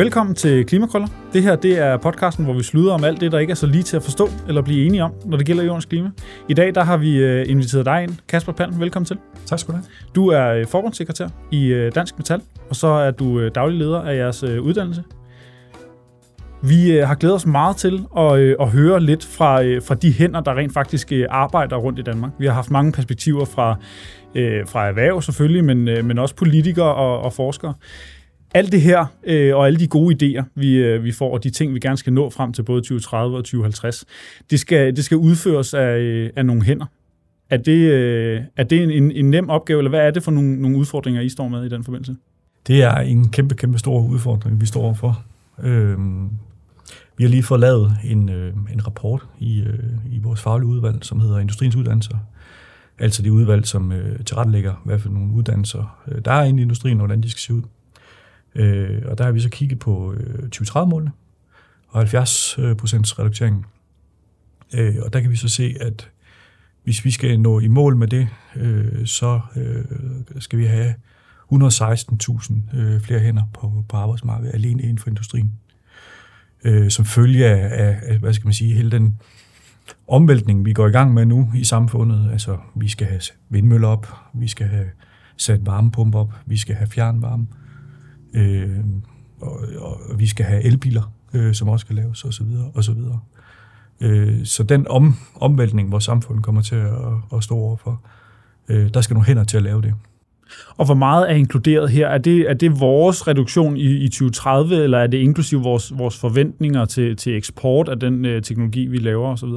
Velkommen til Klimakrøller. Det her det er podcasten, hvor vi sluder om alt det, der ikke er så lige til at forstå eller blive enige om, når det gælder jordens klima. I dag der har vi øh, inviteret dig ind. Kasper Palm, velkommen til. Tak skal du have. Du er øh, forbundssekretær i øh, Dansk Metal, og så er du daglig leder af jeres uddannelse. Vi har glædet os meget til at, at høre lidt fra, fra de hænder, der rent faktisk arbejder rundt i Danmark. Vi har haft mange perspektiver fra, fra erhverv selvfølgelig, men, men også politikere og, og forskere alt det her øh, og alle de gode idéer, vi, øh, vi får, og de ting, vi gerne skal nå frem til både 2030 og 2050, det skal, det skal udføres af, øh, af nogle hænder. Er det, øh, er det en, en nem opgave, eller hvad er det for nogle, nogle udfordringer, I står med i den forbindelse? Det er en kæmpe, kæmpe stor udfordring, vi står overfor. Øh, vi har lige fået lavet en, øh, en rapport i, øh, i vores faglige udvalg, som hedder Industriens Uddannelser. Altså det udvalg, som øh, tilrettelægger, hvad for nogle uddannelser øh, der er inde i industrien, og hvordan de skal se ud. Øh, og der har vi så kigget på øh, 2030-målene og 70 øh, procents reduktion. Øh, og der kan vi så se, at hvis vi skal nå i mål med det, øh, så øh, skal vi have 116.000 øh, flere hænder på, på arbejdsmarkedet alene inden for industrien. Øh, som følge af, af, hvad skal man sige, hele den omvæltning, vi går i gang med nu i samfundet. Altså, vi skal have vindmøller op, vi skal have sat varmepumper op, vi skal have fjernvarme, øh, og, og vi skal have elbiler, øh, som også skal laves, og så videre, og så videre. Øh, så den om, omvæltning, vores samfund kommer til at, at stå overfor, øh, der skal nogle hænder til at lave det. Og hvor meget er inkluderet her? Er det, er det vores reduktion i, i 2030, eller er det inklusive vores, vores forventninger til, til eksport af den øh, teknologi, vi laver osv.?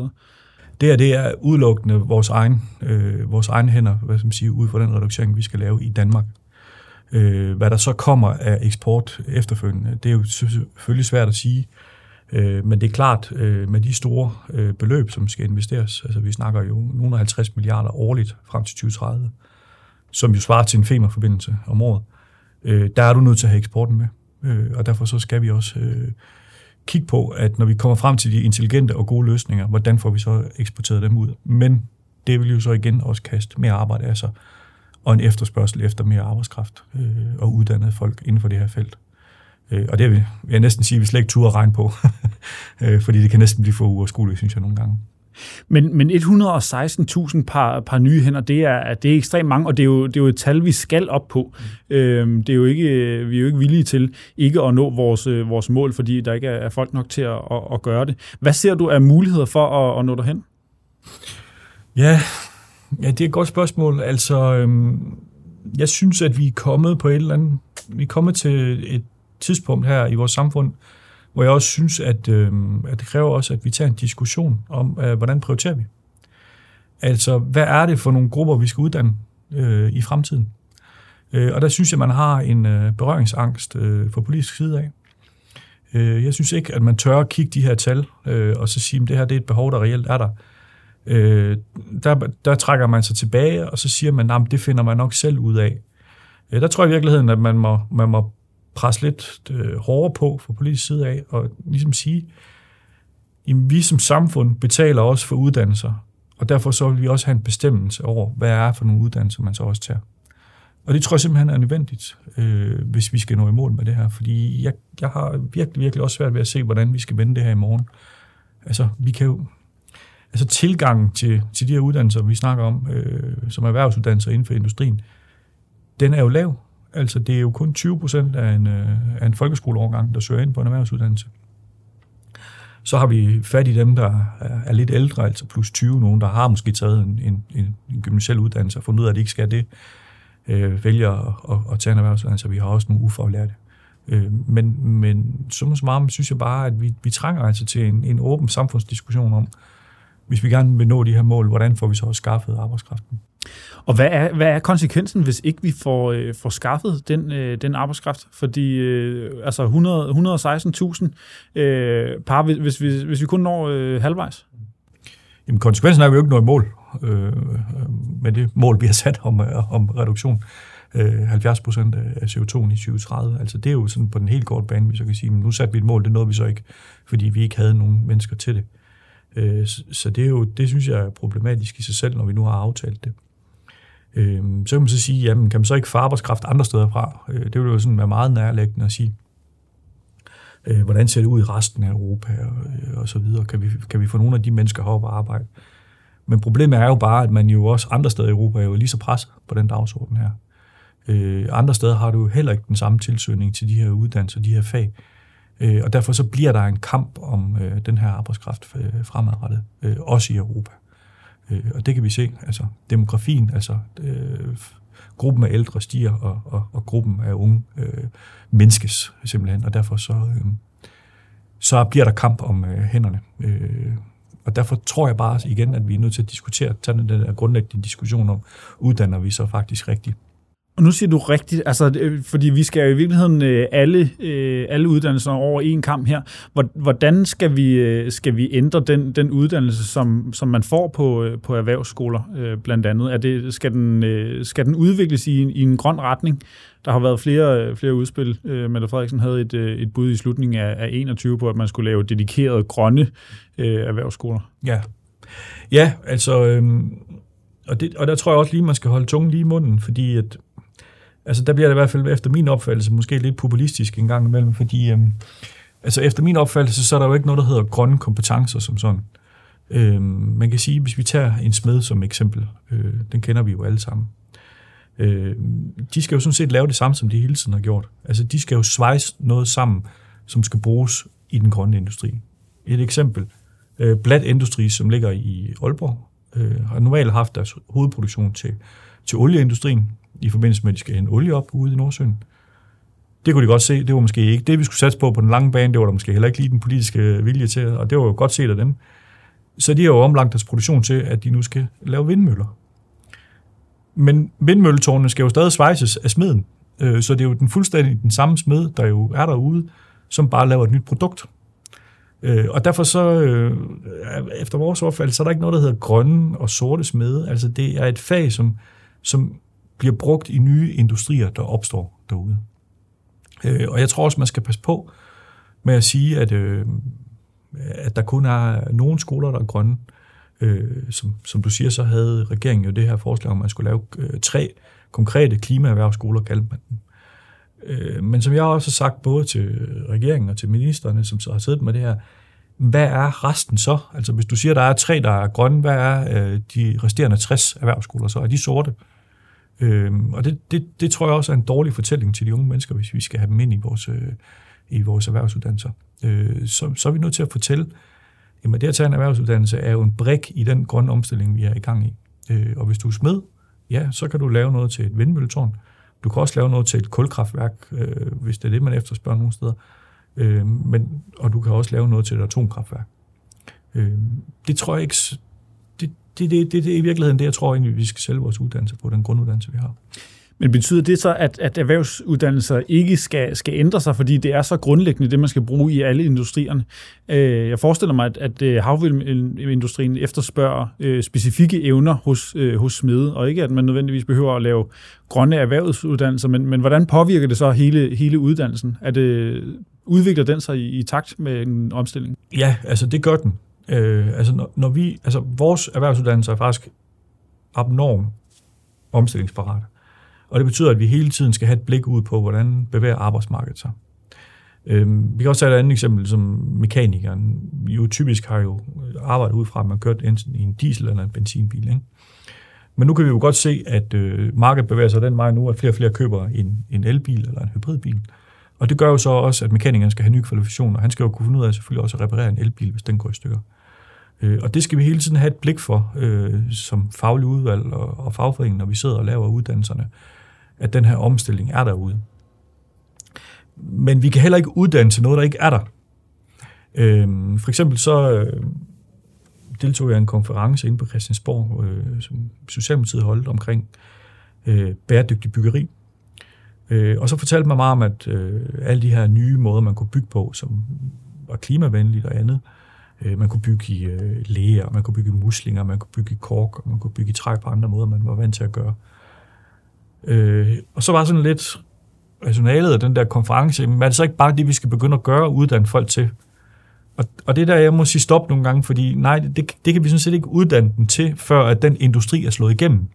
Det er, det er udelukkende vores egen, øh, vores egen hænder, hvad skal man sige, ud fra den reduktion, vi skal lave i Danmark. Øh, hvad der så kommer af eksport efterfølgende, det er jo selvfølgelig svært at sige. Øh, men det er klart, øh, med de store øh, beløb, som skal investeres, altså vi snakker jo nogle 50 milliarder årligt frem til 2030, som jo svarer til en femerforbindelse om året, øh, der er du nødt til at have eksporten med. Øh, og derfor så skal vi også øh, kigge på, at når vi kommer frem til de intelligente og gode løsninger, hvordan får vi så eksporteret dem ud. Men det vil jo så igen også kaste mere arbejde af sig og en efterspørgsel efter mere arbejdskraft øh, og uddannede folk inden for det her felt. Øh, og det vil jeg næsten sige, at vi slet ikke turde regne på, øh, fordi det kan næsten blive for uoverskueligt, synes jeg nogle gange. Men, men 116.000 par, par nye hænder, det er, det er ekstremt mange, og det er, jo, det er jo et tal, vi skal op på. Mm. Øhm, det er jo ikke, vi er jo ikke villige til ikke at nå vores, vores mål, fordi der ikke er folk nok til at, at, at gøre det. Hvad ser du af muligheder for at, at nå derhen? Ja, Ja, det er et godt spørgsmål. Altså, øhm, jeg synes, at vi er kommet på et eller andet... Vi er kommet til et tidspunkt her i vores samfund, hvor jeg også synes, at, øhm, at det kræver også, at vi tager en diskussion om, øh, hvordan prioriterer vi. Altså, hvad er det for nogle grupper, vi skal uddanne øh, i fremtiden? Øh, og der synes jeg, man har en øh, berøringsangst øh, fra politisk side af. Øh, jeg synes ikke, at man tør at kigge de her tal øh, og så sige, at det her det er et behov, der reelt er der øh, der, der trækker man sig tilbage, og så siger man, at det finder man nok selv ud af. Øh, der tror jeg i virkeligheden, at man må, man må presse lidt øh, hårdere på fra politisk side af, og ligesom sige, at vi som samfund betaler også for uddannelser, og derfor så vil vi også have en bestemmelse over, hvad er for nogle uddannelser, man så også tager. Og det tror jeg simpelthen er nødvendigt, øh, hvis vi skal nå i mål med det her, fordi jeg, jeg har virkelig, virkelig også svært ved at se, hvordan vi skal vende det her i morgen. Altså, vi kan jo, altså tilgangen til, til de her uddannelser, vi snakker om, øh, som erhvervsuddannelser inden for industrien, den er jo lav. Altså det er jo kun 20 procent af en, øh, af en folkeskoleårgang, der søger ind på en erhvervsuddannelse. Så har vi fat i dem, der er lidt ældre, altså plus 20, nogen, der har måske taget en, en, en, en gymnasiel uddannelse og fundet ud af, at de ikke skal det, øh, vælger at, at, at tage en erhvervsuddannelse. Vi har også nogle ufaglærte. Øh, men, men som så meget synes jeg bare, at vi, vi trænger altså til en, en åben samfundsdiskussion om, hvis vi gerne vil nå de her mål, hvordan får vi så skaffet arbejdskraften? Og hvad er, hvad er konsekvensen, hvis ikke vi får, øh, får skaffet den, øh, den arbejdskraft? Fordi øh, altså 116.000 øh, par, hvis, hvis, hvis vi kun når øh, halvvejs? Jamen konsekvensen er, at vi jo ikke når i mål øh, med det mål, vi har sat om, om reduktion. Øh, 70 procent af CO2 i 2030. Altså det er jo sådan på den helt korte bane, vi så kan sige, men nu satte vi et mål, det nåede vi så ikke, fordi vi ikke havde nogen mennesker til det. Øh, Øh, så det, er jo, det synes jeg er problematisk i sig selv, når vi nu har aftalt det. Øh, så kan man så sige, jamen kan man så ikke få arbejdskraft andre steder fra? Øh, det vil jo sådan være meget nærlæggende at sige. Øh, hvordan ser det ud i resten af Europa og, og så videre? Kan vi, kan vi få nogle af de mennesker herop og arbejde? Men problemet er jo bare, at man jo også andre steder i Europa er jo lige så presset på den dagsorden her. Øh, andre steder har du jo heller ikke den samme tilsøgning til de her uddannelser, de her fag. Øh, og derfor så bliver der en kamp om øh, den her arbejdskraft øh, fremadrettet, øh, også i Europa. Øh, og det kan vi se, altså demografien, altså øh, gruppen af ældre stiger, og, og, og gruppen af unge øh, menneskes simpelthen, og derfor så, øh, så bliver der kamp om øh, hænderne. Øh, og derfor tror jeg bare igen, at vi er nødt til at diskutere, tage den der grundlæggende diskussion om, uddanner vi så faktisk rigtigt. Og nu siger du rigtigt, altså, øh, fordi vi skal jo i virkeligheden øh, alle, øh, alle uddannelser over en kamp her. Hvordan skal vi, skal vi ændre den, den uddannelse, som, som man får på, på erhvervsskoler blandt andet? Er det, skal, den, skal den udvikles i en, i en grøn retning? Der har været flere, flere udspil. Mette Frederiksen havde et, et bud i slutningen af, af 21 på, at man skulle lave dedikerede grønne erhvervsskoler. Ja, ja altså... Øhm og, det, og der tror jeg også lige, man skal holde tungen lige i munden, fordi at Altså der bliver det i hvert fald efter min opfattelse måske lidt populistisk en gang imellem, fordi øhm, altså efter min opfattelse, så er der jo ikke noget, der hedder grønne kompetencer som sådan. Øhm, man kan sige, hvis vi tager en smed som eksempel, øh, den kender vi jo alle sammen, øh, de skal jo sådan set lave det samme, som de hele tiden har gjort. Altså de skal jo svejse noget sammen, som skal bruges i den grønne industri. Et eksempel, øh, Blad Industri, som ligger i Aalborg, øh, har normalt haft deres hovedproduktion til, til olieindustrien, i forbindelse med, at de skal hente olie op ude i Nordsøen. Det kunne de godt se, det var måske ikke det, vi skulle satse på på den lange bane, det var der måske heller ikke lige den politiske vilje til, og det var jo godt set af dem. Så de har jo omlagt deres produktion til, at de nu skal lave vindmøller. Men vindmølletårnene skal jo stadig svejses af smeden, øh, så det er jo den fuldstændig den samme smed, der jo er derude, som bare laver et nyt produkt. Øh, og derfor så, øh, efter vores opfattelse, så er der ikke noget, der hedder grønne og sorte smede. Altså det er et fag, som, som bliver brugt i nye industrier, der opstår derude. Øh, og jeg tror også, man skal passe på med at sige, at, øh, at der kun er nogle skoler, der er grønne. Øh, som, som du siger, så havde regeringen jo det her forslag om, at man skulle lave øh, tre konkrete klimaerhvervsskoler, kaldte man dem. Øh, men som jeg også har sagt både til regeringen og til ministerne, som så har siddet med det her, hvad er resten så? Altså hvis du siger, at der er tre, der er grønne, hvad er øh, de resterende 60 erhvervsskoler så? Er de sorte? Øh, Øhm, og det, det, det tror jeg også er en dårlig fortælling til de unge mennesker, hvis vi skal have dem ind i vores, øh, i vores erhvervsuddannelser. Øh, så, så er vi nødt til at fortælle, jamen det at tage en erhvervsuddannelse er jo en brik i den grønne omstilling, vi er i gang i. Øh, og hvis du er smed, ja, så kan du lave noget til et vindmølletårn. Du kan også lave noget til et kulkraftværk, øh, hvis det er det, man efterspørger nogle steder. Øh, men, og du kan også lave noget til et atomkraftværk. Øh, det tror jeg ikke, det, det, det, det er i virkeligheden det, jeg tror egentlig, vi skal sælge vores uddannelse på, den grunduddannelse, vi har. Men betyder det så, at, at erhvervsuddannelser ikke skal, skal ændre sig, fordi det er så grundlæggende det, man skal bruge i alle industrierne? Øh, jeg forestiller mig, at, at øh, havvindindustrien efterspørger øh, specifikke evner hos, hos smede, og ikke at man nødvendigvis behøver at lave grønne erhvervsuddannelser, men, men hvordan påvirker det så hele, hele uddannelsen? Er det, udvikler den sig i, i takt med en omstilling? Ja, altså det gør den. Øh, altså, når, når vi, altså, vores erhvervsuddannelse er faktisk abnorm omstillingsparat. Og det betyder, at vi hele tiden skal have et blik ud på, hvordan bevæger arbejdsmarkedet sig. Øh, vi kan også tage et andet eksempel, som mekanikeren jo typisk har jo arbejdet ud fra, at man kørt enten i en diesel eller en benzinbil. Ikke? Men nu kan vi jo godt se, at øh, markedet bevæger sig den vej nu, at flere og flere køber en, en elbil eller en hybridbil. Og det gør jo så også, at mekanikeren skal have nye kvalifikationer. Han skal jo kunne finde ud af selvfølgelig også at reparere en elbil, hvis den går i stykker. Øh, og det skal vi hele tiden have et blik for, øh, som faglig udvalg og, og fagforening, når vi sidder og laver uddannelserne, at den her omstilling er derude. Men vi kan heller ikke uddanne til noget, der ikke er der. Øh, for eksempel så øh, deltog jeg i en konference inde på Christiansborg, øh, som Socialdemokratiet holdt omkring øh, bæredygtig byggeri. Øh, og så fortalte man meget om, at øh, alle de her nye måder, man kunne bygge på, som var klimavenligt og andet, øh, man kunne bygge i øh, læger, man kunne bygge i muslinger, man kunne bygge i kork, og man kunne bygge i træ på andre måder, man var vant til at gøre. Øh, og så var sådan lidt rationalet af den der konference, men er det så ikke bare det, vi skal begynde at gøre og uddanne folk til? Og, og det der, jeg må sige stop nogle gange, fordi nej, det, det kan vi sådan set ikke uddanne dem til, før at den industri er slået igennem.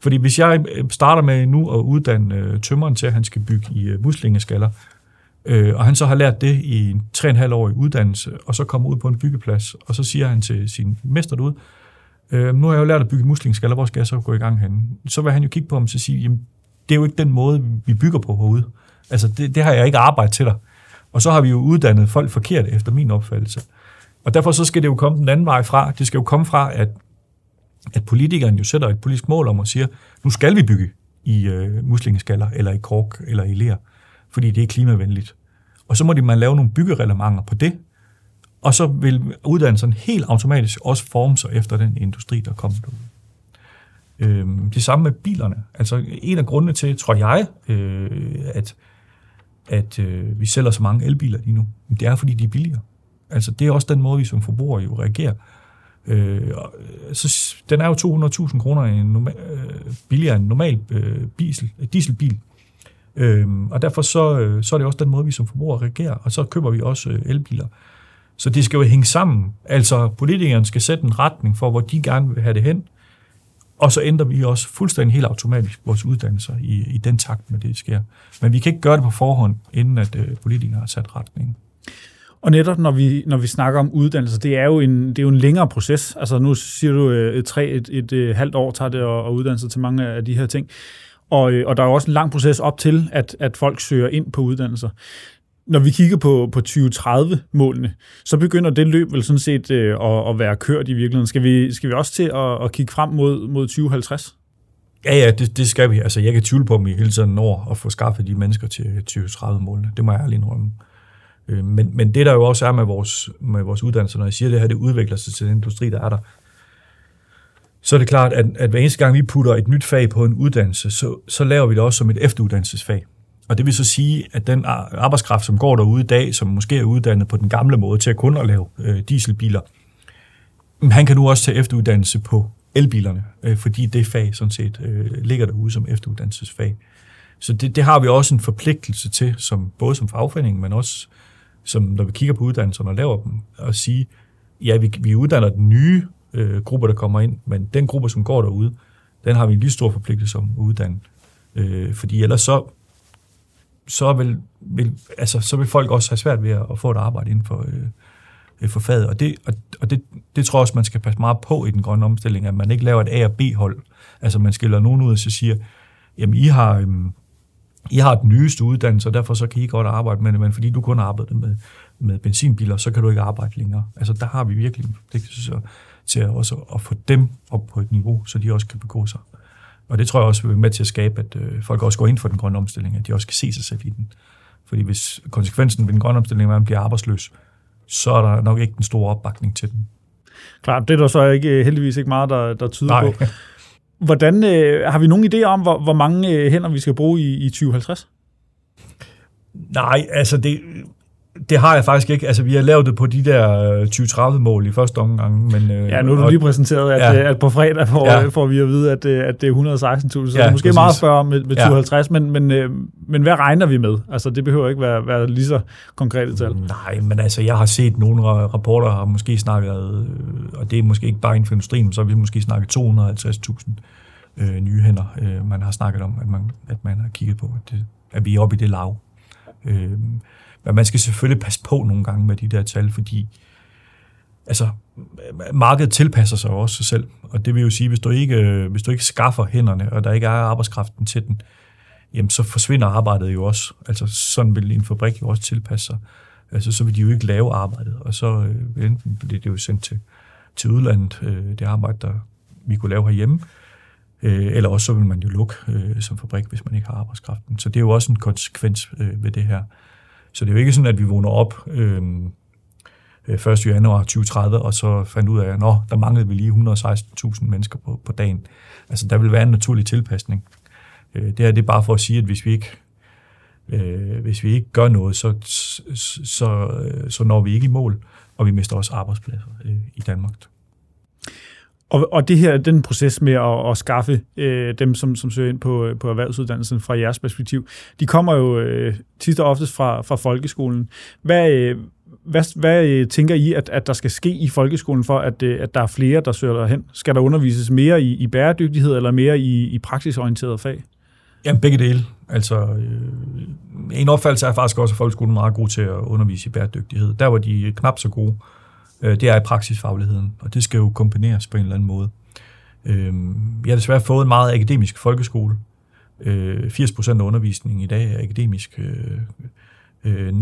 Fordi hvis jeg øh, starter med nu at uddanne øh, tømmeren til, at han skal bygge i øh, muslingeskaller, øh, og han så har lært det i en 3,5 år i uddannelse, og så kommer ud på en byggeplads, og så siger han til sin mester derude, øh, nu har jeg jo lært at bygge muslingeskaller, hvor skal jeg så gå i gang henne? Så vil han jo kigge på ham og sige, jamen, det er jo ikke den måde, vi bygger på herude. Altså, det, det har jeg ikke arbejdet til dig. Og så har vi jo uddannet folk forkert, efter min opfattelse. Og derfor så skal det jo komme den anden vej fra. Det skal jo komme fra, at, at politikeren jo sætter et politisk mål om og siger, nu skal vi bygge i øh, muslingeskaller, eller i kork, eller i ler, fordi det er klimavenligt. Og så må de man lave nogle byggereglementer på det, og så vil uddannelsen helt automatisk også forme sig efter den industri, der kommer ud. Øhm, det samme med bilerne. Altså en af grundene til, tror jeg, øh, at, at øh, vi sælger så mange elbiler lige nu, det er, fordi de er billigere. Altså det er også den måde, vi som forbrugere jo reagerer. Øh, øh, så den er jo 200.000 kroner en normal, øh, billigere end en normal øh, diesel, øh, dieselbil. Øh, og derfor så, øh, så er det også den måde, vi som forbrugere reagerer, og så køber vi også øh, elbiler. Så det skal jo hænge sammen. Altså politikerne skal sætte en retning for, hvor de gerne vil have det hen, og så ændrer vi også fuldstændig helt automatisk vores uddannelser i, i den takt, med det sker. Men vi kan ikke gøre det på forhånd, inden at øh, politikerne har sat retningen. Og netop når vi, når vi snakker om uddannelse, det er jo en, det er jo en længere proces. Altså nu siger du, øh, et, tre, et, et, et halvt år tager det at, at uddanne sig til mange af de her ting. Og, øh, og der er jo også en lang proces op til, at, at folk søger ind på uddannelser. Når vi kigger på, på 2030-målene, så begynder det løb vel sådan set øh, at, at være kørt i virkeligheden. Skal vi, skal vi også til at, at kigge frem mod, mod 2050? Ja, ja, det, det skal vi. Altså, jeg kan tvivle på, om vi hele tiden når at få skaffet de mennesker til 2030-målene. Det må jeg ærligt indrømme. Øh, Øh, men, men det der jo også er med vores, med vores uddannelse, når jeg siger det her, det udvikler sig til den industri, der er der, så er det klart, at, at hver eneste gang vi putter et nyt fag på en uddannelse, så, så laver vi det også som et efteruddannelsesfag. Og det vil så sige, at den arbejdskraft, som går derude i dag, som måske er uddannet på den gamle måde til at kun at lave øh, dieselbiler, han kan nu også tage efteruddannelse på elbilerne, øh, fordi det fag sådan set øh, ligger derude som efteruddannelsesfag. Så det, det har vi også en forpligtelse til, som, både som fagforening, men også som når vi kigger på uddannelserne og laver dem, og sige, ja, vi, vi uddanner den nye øh, grupper, der kommer ind, men den gruppe, som går derude, den har vi en lige stor forpligtelse om at uddanne. Øh, fordi ellers så, så, vil, vil, altså, så vil folk også have svært ved at, at få et arbejde inden for, øh, for faget. Og, det, og, og det, det tror jeg også, man skal passe meget på i den grønne omstilling, at man ikke laver et A- og B-hold. Altså man skiller nogen ud og så siger, jamen I har... Øh, i har den nyeste uddannelse, og derfor så kan I godt arbejde med det, men fordi du kun arbejder med, med benzinbiler, så kan du ikke arbejde længere. Altså der har vi virkelig en forpligtelse til også at få dem op på et niveau, så de også kan begå sig. Og det tror jeg også vil være med til at skabe, at øh, folk også går ind for den grønne omstilling, at de også kan se sig selv i den. Fordi hvis konsekvensen ved den grønne omstilling er, at man bliver arbejdsløs, så er der nok ikke den store opbakning til den. Klart, det er der så ikke, heldigvis ikke meget, der, der tyder Nej. på. Hvordan, øh, har vi nogen idé om, hvor, hvor mange øh, hænder vi skal bruge i, i 2050? Nej, altså det, det har jeg faktisk ikke. Altså, vi har lavet det på de der 2030-mål i første omgang. Men, øh, ja, nu er du lige præsenteret, at, ja. at på fredag får, ja. får vi at vide, at, at det er 116.000. Så ja, måske præcis. meget før med, med 2050, ja. men, men, men hvad regner vi med? Altså, det behøver ikke være, være lige så konkrete tal. Nej, men altså, jeg har set nogle rapporter, har måske snakket, og det er måske ikke bare inden for industrien, så har vi måske snakket 250.000 øh, nye hænder, øh, man har snakket om, at man, at man har kigget på, at, det, at vi er oppe i det lav. Øh, men man skal selvfølgelig passe på nogle gange med de der tal, fordi altså, markedet tilpasser sig også sig selv. Og det vil jo sige, hvis du ikke, hvis du ikke skaffer hænderne, og der ikke er arbejdskraften til den, jamen så forsvinder arbejdet jo også. Altså sådan vil en fabrik jo også tilpasse sig. Altså så vil de jo ikke lave arbejdet, og så øh, enten bliver det jo sendt til, til udlandet, øh, det arbejde, der vi kunne lave herhjemme, øh, eller også så vil man jo lukke øh, som fabrik, hvis man ikke har arbejdskraften. Så det er jo også en konsekvens øh, ved det her. Så det er jo ikke sådan, at vi vågner op øhm, øh, 1. januar 2030, og så fandt ud af, at nå, der manglede vi lige 116.000 mennesker på, på dagen. Altså, der vil være en naturlig tilpasning. Øh, det her det er bare for at sige, at hvis vi ikke, øh, hvis vi ikke gør noget, så, så, så når vi ikke i mål, og vi mister også arbejdspladser øh, i Danmark. Og, og det her, den proces med at, at skaffe øh, dem, som, som søger ind på, øh, på erhvervsuddannelsen fra jeres perspektiv, de kommer jo øh, tit og oftest fra, fra folkeskolen. Hvad, øh, hvad, hvad øh, tænker I, at, at der skal ske i folkeskolen for, at, øh, at der er flere, der søger derhen? Skal der undervises mere i, i bæredygtighed eller mere i, i praksisorienterede fag? Jamen, begge dele. Altså, øh, en opfattelse er faktisk også, at folkeskolen er meget god til at undervise i bæredygtighed. Der, var de knap så gode, øh, det er i praksisfagligheden, og det skal jo kombineres på en eller anden måde. Øh, jeg har desværre fået en meget akademisk folkeskole. Øh, 80% af undervisningen i dag er akademisk. Øh, øh,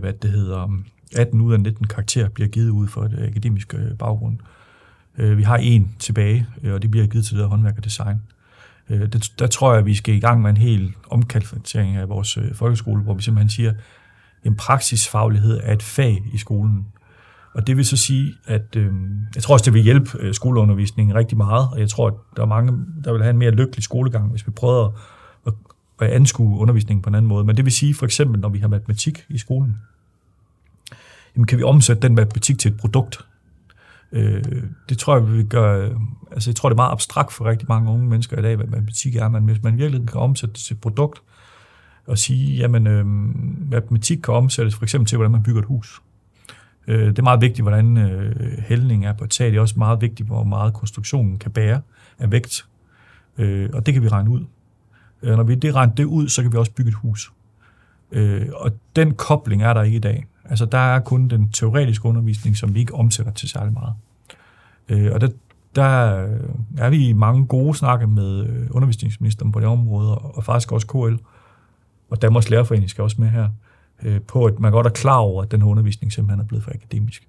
hvad det hedder, 18 ud af 19 karakterer bliver givet ud for et akademisk øh, baggrund. Øh, vi har en tilbage, øh, og det bliver givet til det håndværk og design. Øh, det, der tror jeg, at vi skal i gang med en hel omkalfatering af vores øh, folkeskole, hvor vi simpelthen siger, at praksisfaglighed er et fag i skolen. Og det vil så sige, at øh, jeg tror også, det vil hjælpe øh, skoleundervisningen rigtig meget, og jeg tror, at der er mange, der vil have en mere lykkelig skolegang, hvis vi prøver at, at, at anskue undervisningen på en anden måde. Men det vil sige, for eksempel, når vi har matematik i skolen, jamen kan vi omsætte den matematik til et produkt? Øh, det tror jeg, vi gør, altså jeg tror, det er meget abstrakt for rigtig mange unge mennesker i dag, hvad matematik er, men hvis man virkelig kan omsætte det til et produkt, og sige, jamen øh, matematik kan omsættes for eksempel til, hvordan man bygger et hus. Øh, det er meget vigtigt, hvordan øh, hældningen er på et tag. Det er også meget vigtigt, hvor meget konstruktionen kan bære af vægt. Øh, og det kan vi regne ud. Øh, når vi det regner det ud, så kan vi også bygge et hus. Øh, og den kobling er der ikke i dag. Altså, der er kun den teoretiske undervisning, som vi ikke omsætter til særlig meget. Øh, og der, der er vi i mange gode snakke med øh, undervisningsministeren på det område, og faktisk også KL, og Danmarks Lærerforening skal også med her, øh, på at man godt er klar over, at den her undervisning simpelthen er blevet for akademisk.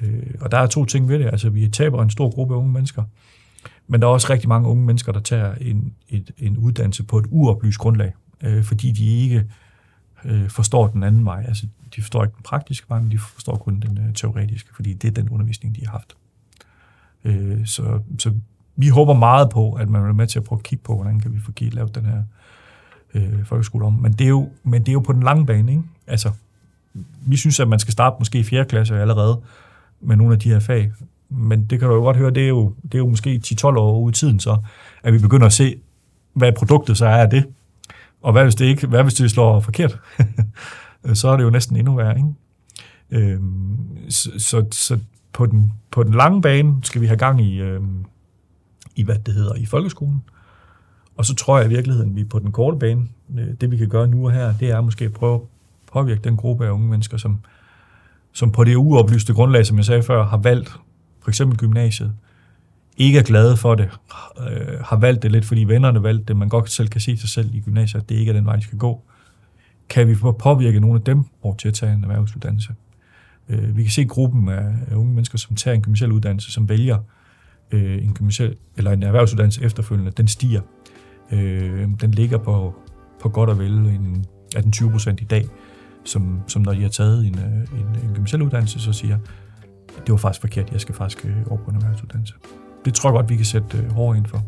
Øh, og der er to ting ved det. Altså, vi taber en stor gruppe unge mennesker, men der er også rigtig mange unge mennesker, der tager en, et, en uddannelse på et uoplyst grundlag, øh, fordi de ikke øh, forstår den anden vej. Altså, de forstår ikke den praktiske vej, men de forstår kun den øh, teoretiske, fordi det er den undervisning, de har haft. Øh, så, så vi håber meget på, at man er med til at prøve at kigge på, hvordan kan vi få lavet den her øh, folkeskole om. Men det, er jo, men det er jo på den lange bane, ikke? Altså, vi synes, at man skal starte måske i 4. klasse allerede med nogle af de her fag. Men det kan du jo godt høre, det er jo, det er jo måske 10-12 år ude i tiden så, at vi begynder at se, hvad produktet så er af det. Og hvad hvis det ikke, hvad hvis det slår forkert? så er det jo næsten endnu værre, ikke? Øhm, så, så, så på, den, på den lange bane skal vi have gang i, øhm, i hvad det hedder, i folkeskolen. Og så tror jeg i virkeligheden, at vi på den korte bane, øh, det vi kan gøre nu og her, det er måske at prøve at påvirke den gruppe af unge mennesker, som, som på det uoplyste grundlag, som jeg sagde før, har valgt for eksempel gymnasiet, ikke er glade for det, øh, har valgt det lidt, fordi vennerne valgte det, man godt selv kan se sig selv i gymnasiet, at det ikke er den vej, de skal gå. Kan vi påvirke nogle af dem over til at tage en erhvervsuddannelse? Øh, vi kan se gruppen af, af unge mennesker, som tager en gymnasial uddannelse, som vælger øh, en, gymnasial, eller en erhvervsuddannelse efterfølgende, den stiger. Øh, den ligger på, på godt og vel en 18-20 procent i dag, som, som når de har taget en, øh, en, en gymnasial uddannelse, så siger, det var faktisk forkert, jeg skal faktisk øh, over på en erhvervsuddannelse. Det tror jeg godt, vi kan sætte øh, hårdt ind for.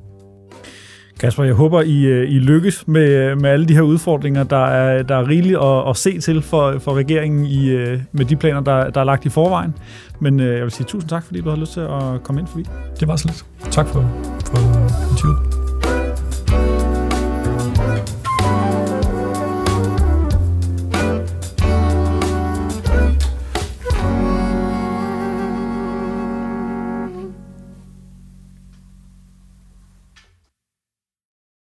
Kasper, jeg håber, I, I lykkes med, med alle de her udfordringer, der er, der er rigeligt at, at se til for, for regeringen i, med de planer, der, der er lagt i forvejen. Men jeg vil sige tusind tak, fordi du har lyst til at komme ind forbi. Det var så lidt. Tak for, for interviewet.